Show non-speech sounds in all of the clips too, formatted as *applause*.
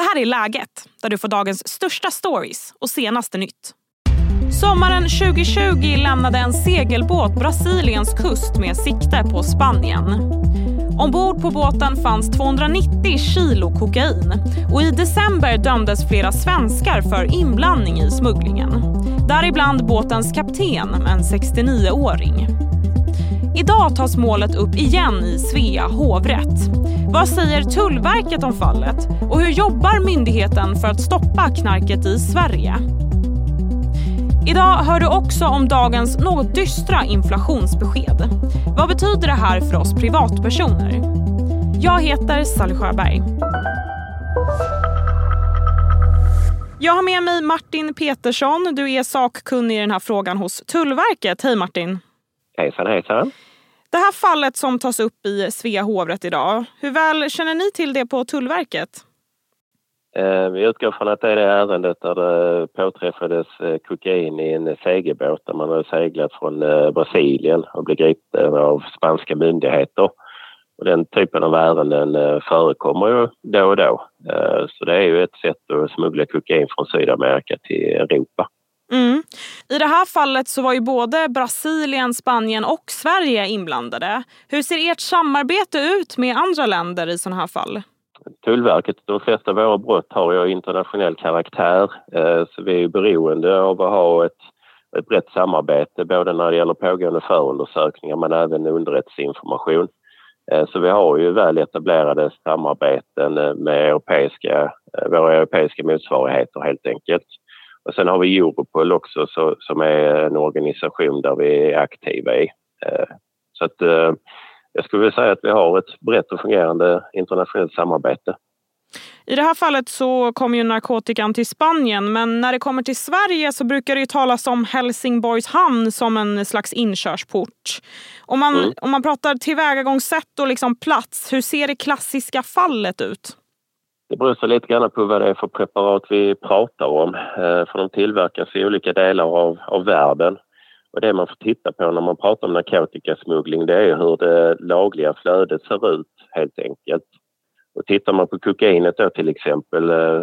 Det här är Läget, där du får dagens största stories och senaste nytt. Sommaren 2020 lämnade en segelbåt Brasiliens kust med sikte på Spanien. Ombord på båten fanns 290 kilo kokain och i december dömdes flera svenskar för inblandning i smugglingen. Däribland båtens kapten, en 69-åring. Idag tas målet upp igen i Svea hovrätt. Vad säger Tullverket om fallet och hur jobbar myndigheten för att stoppa knarket i Sverige? Idag hör du också om dagens något dystra inflationsbesked. Vad betyder det här för oss privatpersoner? Jag heter Sally Sjöberg. Jag har med mig Martin Petersson. Du är sakkunnig i den här frågan hos Tullverket. Hej Martin! Hejsan hejsan! Det här fallet som tas upp i Svea hovrätt idag, hur väl känner ni till det på Tullverket? Eh, Vi utgår från att det är det ärendet där det påträffades eh, kokain i en segelbåt där man hade seglat från eh, Brasilien och blev gripen av spanska myndigheter. Och den typen av ärenden förekommer ju då och då. Så det är ju ett sätt att smuggla kokain från Sydamerika till Europa. Mm. I det här fallet så var ju både Brasilien, Spanien och Sverige inblandade. Hur ser ert samarbete ut med andra länder i sådana här fall? Tullverket, de flesta av våra brott har ju internationell karaktär eh, så vi är beroende av att ha ett, ett brett samarbete både när det gäller pågående förundersökningar men även underrättelseinformation. Eh, så vi har ju väl etablerade samarbeten eh, med europeiska, våra europeiska motsvarigheter helt enkelt. Och sen har vi Europol också så, som är en organisation där vi är aktiva i. Så att jag skulle vilja säga att vi har ett brett och fungerande internationellt samarbete. I det här fallet så kom ju narkotikan till Spanien men när det kommer till Sverige så brukar det ju talas om Helsingborgs hamn som en slags inkörsport. Om man, mm. om man pratar tillvägagångssätt och liksom plats, hur ser det klassiska fallet ut? Det beror sig lite grann på vad det är för preparat vi pratar om. Eh, för de tillverkas i olika delar av, av världen. Och det man får titta på när man pratar om narkotikasmuggling det är hur det lagliga flödet ser ut helt enkelt. Och tittar man på kokainet då till exempel eh,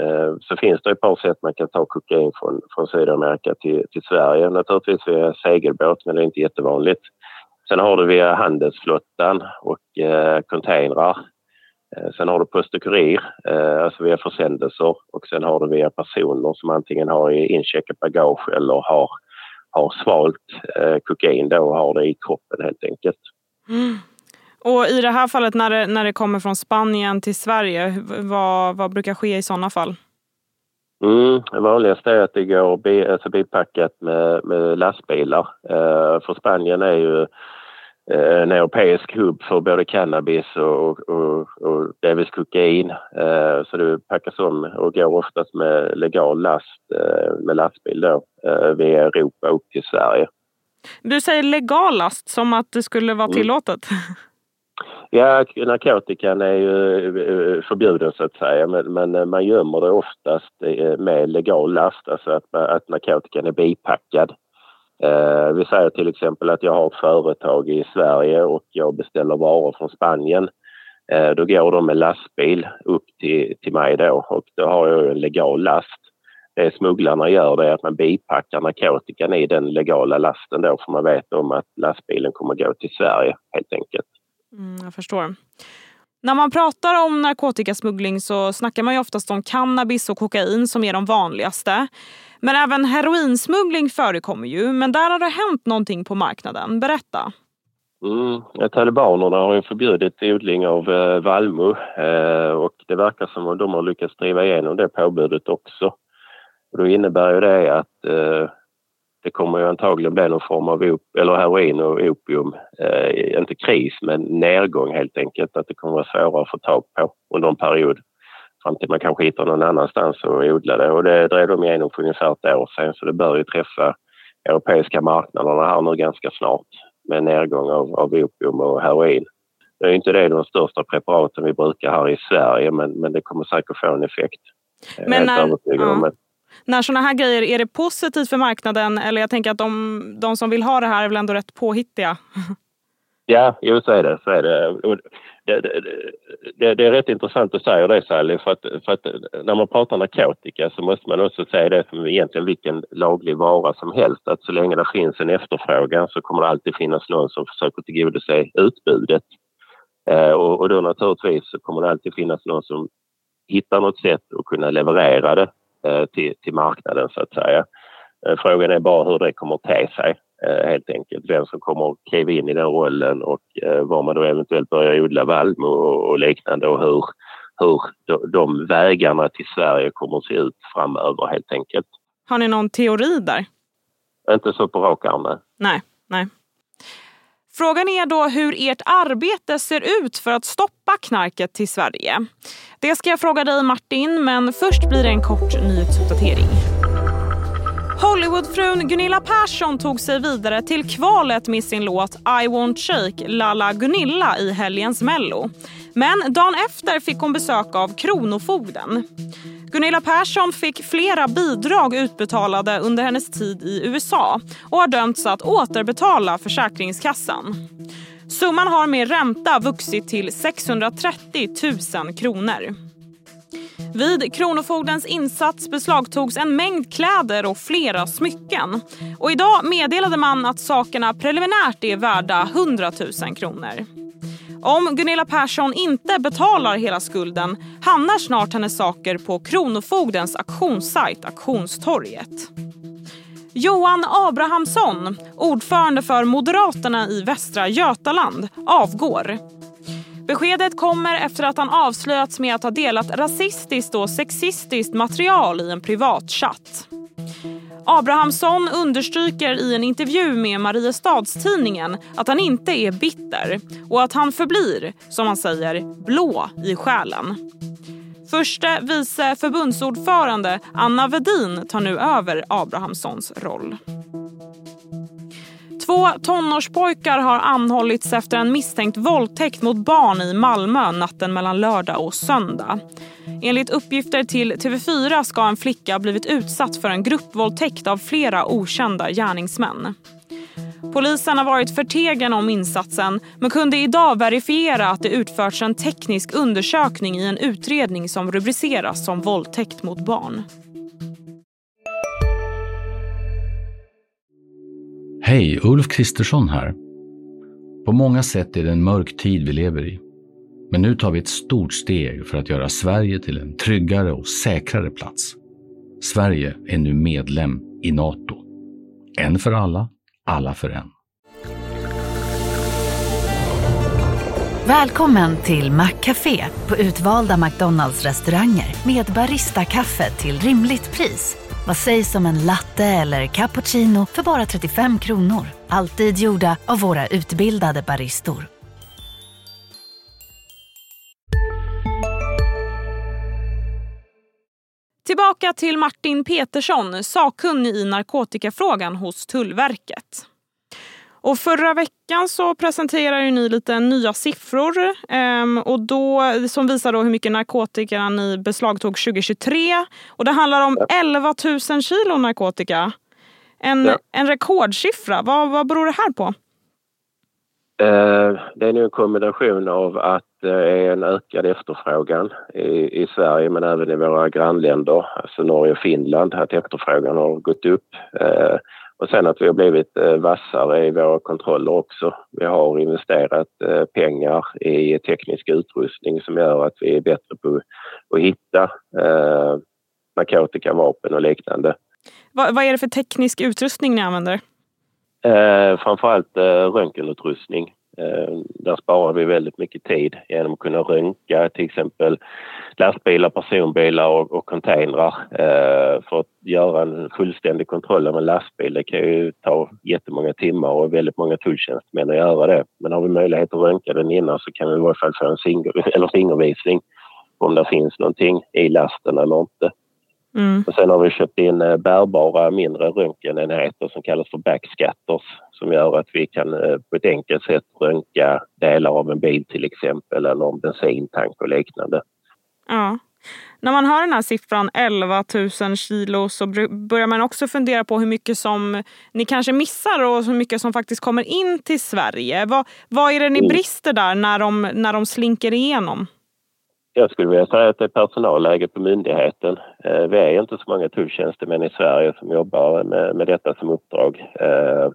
eh, så finns det ett par sätt man kan ta kokain från, från Sydamerika till, till Sverige. Naturligtvis via segelbåt men det är inte jättevanligt. Sen har du via handelsflottan och eh, containrar. Eh, sen har du post och kurir, eh, alltså via försändelser och sen har du via personer som antingen har incheckat bagage eller har har svalt eh, kokain då och har det i kroppen helt enkelt. Mm. Och i det här fallet när det, när det kommer från Spanien till Sverige, vad, vad brukar ske i sådana fall? Mm, det vanligaste är att det går bi, alltså bipackat med, med lastbilar. Eh, för Spanien är ju en europeisk hubb för både cannabis och, och, och delvis kokain. Eh, så det packas om och går oftast med legal last eh, med lastbil då via Europa upp till Sverige. Du säger legal last som att det skulle vara mm. tillåtet? *laughs* Ja, narkotikan är ju förbjuden så att säga men, men man gömmer det oftast med legal last, alltså att, att narkotikan är bipackad. Eh, vi säger till exempel att jag har ett företag i Sverige och jag beställer varor från Spanien. Eh, då går de med lastbil upp till, till mig då och då har jag en legal last. Det smugglarna gör det är att man bipackar narkotikan i den legala lasten då för man vet om att lastbilen kommer gå till Sverige helt enkelt. Mm, jag förstår. När man pratar om narkotikasmuggling så snackar man ju oftast om cannabis och kokain som är de vanligaste. Men även heroinsmuggling förekommer ju, men där har det hänt någonting på marknaden. Berätta. Mm, talibanerna har ju förbjudit odling av eh, vallmo eh, och det verkar som att de har lyckats driva igenom det påbudet också. Och då innebär ju det att eh, det kommer ju antagligen bli någon form av op eller heroin och opium, eh, inte kris men nedgång helt enkelt, att det kommer vara svårare att få tag på under en period fram till man kanske hittar någon annanstans och odla det. Och det drev de igenom för ungefär ett år sedan så det bör ju träffa europeiska marknaderna här nu ganska snart med nedgång av, av opium och heroin. Det är inte det de största preparaten vi brukar här i Sverige men, men det kommer säkert få en effekt. Men när, ja när såna här grejer, är det positivt för marknaden? Eller jag tänker att de, de som vill ha det här är väl ändå rätt påhittiga? *laughs* Ja, jo så är det. Så är det. det, det, det, är rätt intressant att säga det Sally, för att, för att när man pratar narkotika så måste man också säga det som egentligen vilken laglig vara som helst, att så länge det finns en efterfrågan så kommer det alltid finnas någon som försöker tillgodose utbudet. Eh, och, och då naturligtvis så kommer det alltid finnas någon som hittar något sätt att kunna leverera det till, till marknaden så att säga. Eh, frågan är bara hur det kommer att te sig helt enkelt. Vem som kommer att kliva in i den rollen och var man då eventuellt börjar odla valm och, och liknande och hur, hur de vägarna till Sverige kommer att se ut framöver helt enkelt. Har ni någon teori där? Inte så på rak arm, nej. nej. Frågan är då hur ert arbete ser ut för att stoppa knarket till Sverige. Det ska jag fråga dig Martin, men först blir det en kort nyhetsuppdatering. Hollywoodfrun Gunilla Persson tog sig vidare till kvalet med sin låt I won't shake Lalla Gunilla i helgens Mello. Men dagen efter fick hon besök av Kronofogden. Gunilla Persson fick flera bidrag utbetalade under hennes tid i USA och har dömts att återbetala Försäkringskassan. Summan har med ränta vuxit till 630 000 kronor. Vid Kronofogdens insats beslagtogs en mängd kläder och flera smycken. Och idag meddelade man att sakerna preliminärt är värda 100 000 kronor. Om Gunilla Persson inte betalar hela skulden hamnar snart hennes saker på Kronofogdens auktionssajt Auktionstorget. Johan Abrahamsson, ordförande för Moderaterna i Västra Götaland, avgår. Beskedet kommer efter att han avslöjats med att ha delat rasistiskt och sexistiskt material i en privat chatt. Abrahamsson understryker i en intervju med Mariestadstidningen att han inte är bitter och att han förblir, som han säger, blå i själen. Förste vice förbundsordförande Anna Vedin tar nu över Abrahamssons roll. Två tonårspojkar har anhållits efter en misstänkt våldtäkt mot barn i Malmö natten mellan lördag och söndag. Enligt uppgifter till TV4 ska en flicka blivit utsatt för en gruppvåldtäkt av flera okända gärningsmän. Polisen har varit förtegen om insatsen men kunde idag verifiera att det utförts en teknisk undersökning i en utredning som rubriceras som våldtäkt mot barn. Hej, Ulf Kristersson här. På många sätt är det en mörk tid vi lever i. Men nu tar vi ett stort steg för att göra Sverige till en tryggare och säkrare plats. Sverige är nu medlem i Nato. En för alla, alla för en. Välkommen till Maccafé på utvalda McDonalds restauranger med Baristakaffe till rimligt pris. Vad sägs om en latte eller cappuccino för bara 35 kronor? Alltid gjorda av våra utbildade baristor. Tillbaka till Martin Petersson, sakkunnig i narkotikafrågan hos Tullverket. Och förra veckan så presenterade ni lite nya siffror um, och då, som visar då hur mycket narkotika ni beslagtog 2023. Och det handlar om 11 000 kilo narkotika. En, ja. en rekordsiffra. Vad, vad beror det här på? Uh, det är nu en kombination av att det är en ökad efterfrågan i, i Sverige men även i våra grannländer, alltså Norge och Finland, att efterfrågan har gått upp. Uh, och sen att vi har blivit eh, vassare i våra kontroller också. Vi har investerat eh, pengar i teknisk utrustning som gör att vi är bättre på att hitta eh, narkotika, vapen och liknande. Vad, vad är det för teknisk utrustning ni använder? Eh, framförallt eh, röntgenutrustning. Eh, där sparar vi väldigt mycket tid genom att kunna röntga till exempel lastbilar, personbilar och, och containrar eh, för att göra en fullständig kontroll av en lastbil. Det kan ju ta jättemånga timmar och väldigt många tulltjänstemän att göra det. Men har vi möjlighet att röntga den innan så kan vi i varje fall få en finger, *laughs* eller fingervisning om det finns någonting i lasten eller inte. Mm. Och sen har vi köpt in eh, bärbara mindre röntgenenheter som kallas för backscatters som gör att vi kan eh, på ett enkelt sätt röntga delar av en bil till exempel eller en bensintank och liknande. Ja. När man hör den här siffran 11 000 kilo så börjar man också fundera på hur mycket som ni kanske missar och hur mycket som faktiskt kommer in till Sverige. Vad, vad är det ni mm. brister där när de, när de slinker igenom? Jag skulle vilja säga att det är personalläge på myndigheten. Eh, vi är inte så många tulltjänstemän i Sverige som jobbar med, med detta som uppdrag. Eh,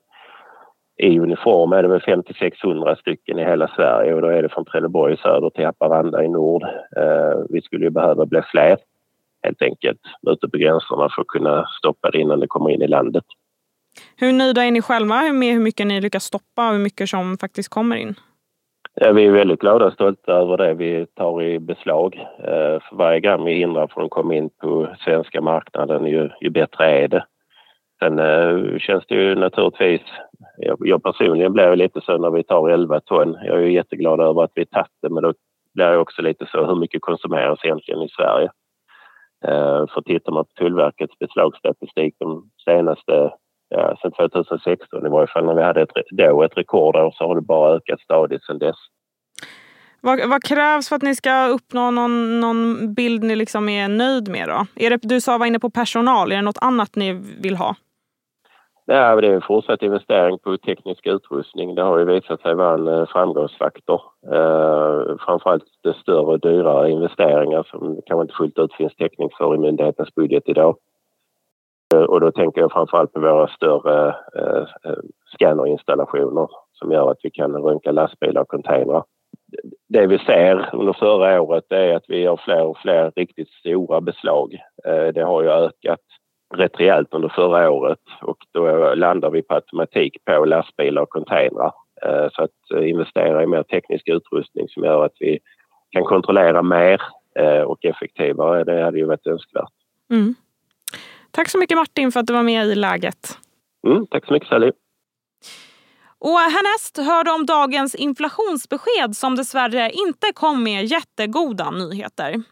I uniform är det väl 50–600 stycken i hela Sverige och då är det från Trelleborg i söder till Haparanda i nord. Eh, vi skulle ju behöva bli fler helt enkelt ute på gränserna för att kunna stoppa det innan det kommer in i landet. Hur nöjda är ni själva med hur mycket ni lyckas stoppa och hur mycket som faktiskt kommer in? Ja, vi är väldigt glada och stolta över det vi tar i beslag. Eh, för varje gram vi hindrar från att komma in på svenska marknaden ju, ju bättre är det. Sen eh, känns det ju naturligtvis, jag, jag personligen blir lite så när vi tar 11 ton. Jag är ju jätteglad över att vi tagit det men då blir jag också lite så hur mycket konsumeras egentligen i Sverige? Eh, för tittar man på Tullverkets beslagsstatistik de senaste ja, sedan 2016 i varje fall när vi hade ett, då ett rekordår så har det bara ökat stadigt sedan dess. Vad, vad, krävs för att ni ska uppnå någon, någon bild ni liksom är nöjd med? Då? Är det, du sa var inne på personal, är det något annat ni vill ha? Det är en fortsatt investering på teknisk utrustning. Det har ju visat sig vara en eh, framgångsfaktor. Eh, framförallt det större och dyrare investeringar som kanske inte fullt ut finns täckning för i myndighetens budget idag. Eh, och då tänker jag framförallt på våra större eh, eh, scannerinstallationer som gör att vi kan röntga lastbilar och containrar. Det vi ser under förra året är att vi gör fler och fler riktigt stora beslag. Det har ju ökat rätt rejält under förra året och då landar vi på automatik på lastbilar och containrar. Så att investera i mer teknisk utrustning som gör att vi kan kontrollera mer och effektivare, det hade ju varit önskvärt. Mm. Tack så mycket Martin för att du var med i Läget. Mm, tack så mycket Sally. Och härnäst hör du om dagens inflationsbesked som dessvärre inte kom med jättegoda nyheter.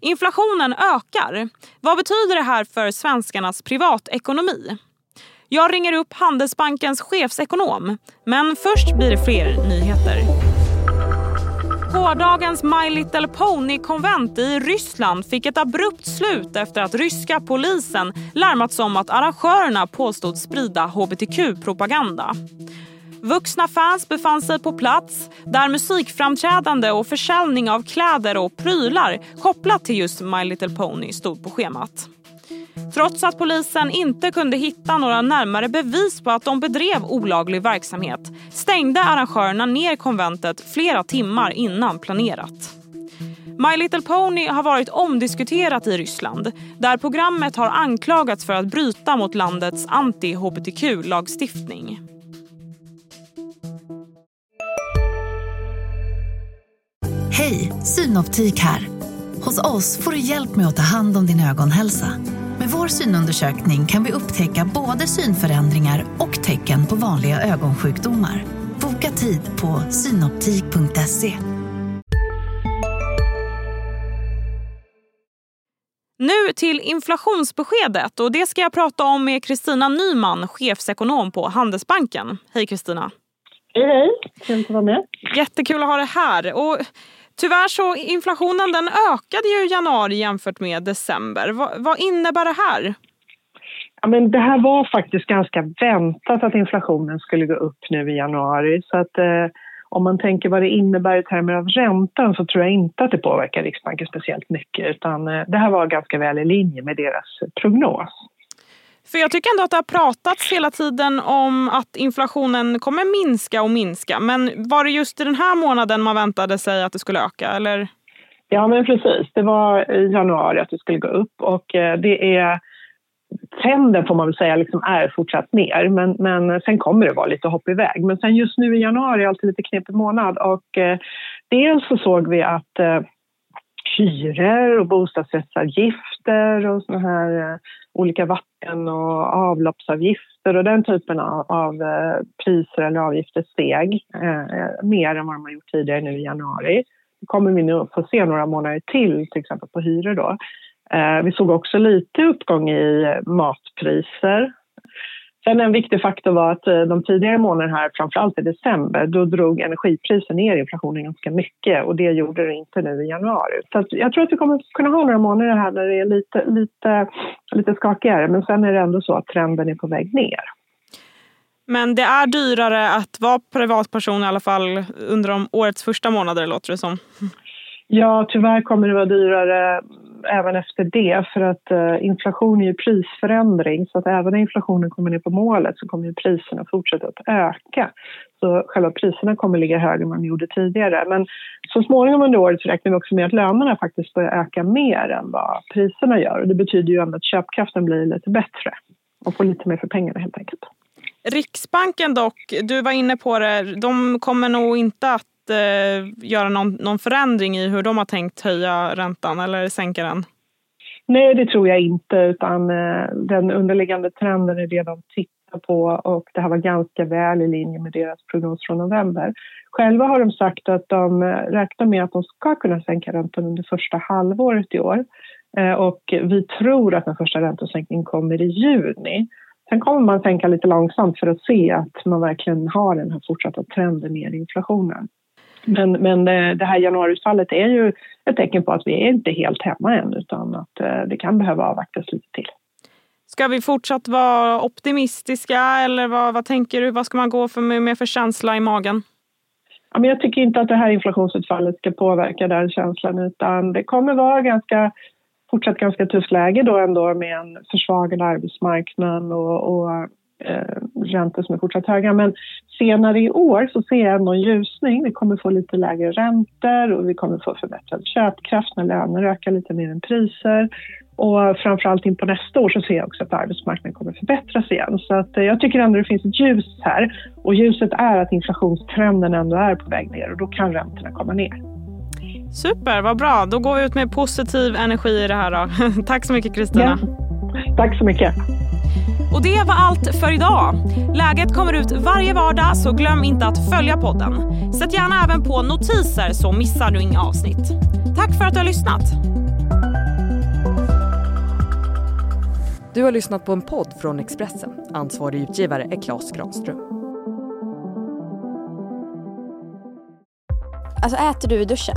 Inflationen ökar. Vad betyder det här för svenskarnas privatekonomi? Jag ringer upp Handelsbankens chefsekonom, men först blir det fler nyheter. Gårdagens My Little Pony-konvent i Ryssland fick ett abrupt slut efter att ryska polisen larmats om att arrangörerna påstod sprida hbtq-propaganda. Vuxna fans befann sig på plats där musikframträdande och försäljning av kläder och prylar kopplat till just My Little Pony stod på schemat. Trots att polisen inte kunde hitta några närmare bevis på att de bedrev olaglig verksamhet stängde arrangörerna ner konventet flera timmar innan planerat. My Little Pony har varit omdiskuterat i Ryssland där programmet har anklagats för att bryta mot landets anti-hbtq-lagstiftning. Hej, Synoptik här. Hos oss får du hjälp med att ta hand om din ögonhälsa. Med vår synundersökning kan vi upptäcka både synförändringar och tecken på vanliga ögonsjukdomar. Boka tid på synoptik.se. Nu till inflationsbeskedet och det ska jag prata om med Kristina Nyman, chefsekonom på Handelsbanken. Hej Kristina! Hej hej, kul att vara med. Jättekul att ha dig här. Och Tyvärr så inflationen den ökade ju i januari jämfört med december. Va, vad innebär det här? Ja, men det här var faktiskt ganska väntat att inflationen skulle gå upp nu i januari. Så att, eh, om man tänker vad det innebär i termer av räntan så tror jag inte att det påverkar Riksbanken speciellt mycket. Utan eh, det här var ganska väl i linje med deras prognos. För jag tycker ändå att det har pratats hela tiden om att inflationen kommer minska och minska. Men var det just i den här månaden man väntade sig att det skulle öka? Eller? Ja, men precis. Det var i januari att det skulle gå upp och eh, det är trenden får man väl säga liksom är fortsatt ner, men, men sen kommer det vara lite hopp iväg. Men sen just nu i januari är alltid lite knepig månad och eh, dels så såg vi att eh, hyror och bostadsrättsavgifter och såna här eh, olika vatten och avloppsavgifter och den typen av, av eh, priser eller avgifter steg eh, mer än vad de har gjort tidigare nu i januari. Det kommer vi nu få se några månader till, till exempel på hyror då. Eh, vi såg också lite uppgång i matpriser. Sen en viktig faktor var att eh, de tidigare månaderna här, framförallt i december, då drog energipriser ner inflationen ganska mycket och det gjorde det inte nu i januari. Så jag tror att vi kommer kunna ha några månader här där det är lite, lite, lite skakigare men sen är det ändå så att trenden är på väg ner. Men det är dyrare att vara privatperson i alla fall under de årets första månader låter det som. Ja, tyvärr kommer det vara dyrare även efter det för att eh, inflation är ju prisförändring så att även när inflationen kommer ner på målet så kommer ju priserna fortsätta att öka. Så själva priserna kommer ligga högre än man gjorde tidigare. Men så småningom under året så räknar vi också med att lönerna faktiskt börjar öka mer än vad priserna gör. Och det betyder ju att köpkraften blir lite bättre och får lite mer för pengarna helt enkelt. Riksbanken dock, du var inne på det, de kommer nog inte att eh, göra någon, någon förändring i hur de har tänkt höja räntan eller sänka den? Nej, det tror jag inte. Utan eh, den underliggande trenden är det de tittar på och det här var ganska väl i linje med deras prognos från november. Själva har de sagt att de eh, räknar med att de ska kunna sänka räntan under första halvåret i år. Eh, och vi tror att den första räntesänkningen kommer i juni. Sen kommer man sänka lite långsamt för att se att man verkligen har den här fortsatta trenden ner i inflationen. Men, men det här januariutfallet är ju ett tecken på att vi är inte helt hemma än utan att eh, det kan behöva avvaktas lite till. Ska vi fortsatt vara optimistiska eller vad, vad tänker du? Vad ska man gå för med för känsla i magen? Ja, men jag tycker inte att det här inflationsutfallet ska påverka den känslan utan det kommer vara ganska fortsatt ganska tufft läge då ändå med en försvagad arbetsmarknad och, och eh, räntor som är fortsatt höga. Men senare i år så ser jag ändå en ljusning. Vi kommer få lite lägre räntor och vi kommer få förbättrad köpkraft när löner ökar lite mer än priser. Och framförallt in på nästa år så ser jag också att arbetsmarknaden kommer förbättras igen. Så att eh, jag tycker ändå det finns ett ljus här. Och ljuset är att inflationstrenden ändå är på väg ner och då kan räntorna komma ner. Super, vad bra. Då går vi ut med positiv energi i det här. Då. *laughs* Tack så mycket Kristina. Ja. Tack så mycket. Och det var allt för idag. Läget kommer ut varje vardag så glöm inte att följa podden. Sätt gärna även på notiser så missar du inga avsnitt. Tack för att du har lyssnat. Du har lyssnat på en podd från Expressen. Ansvarig utgivare är Klas Granström. Alltså äter du i duschen?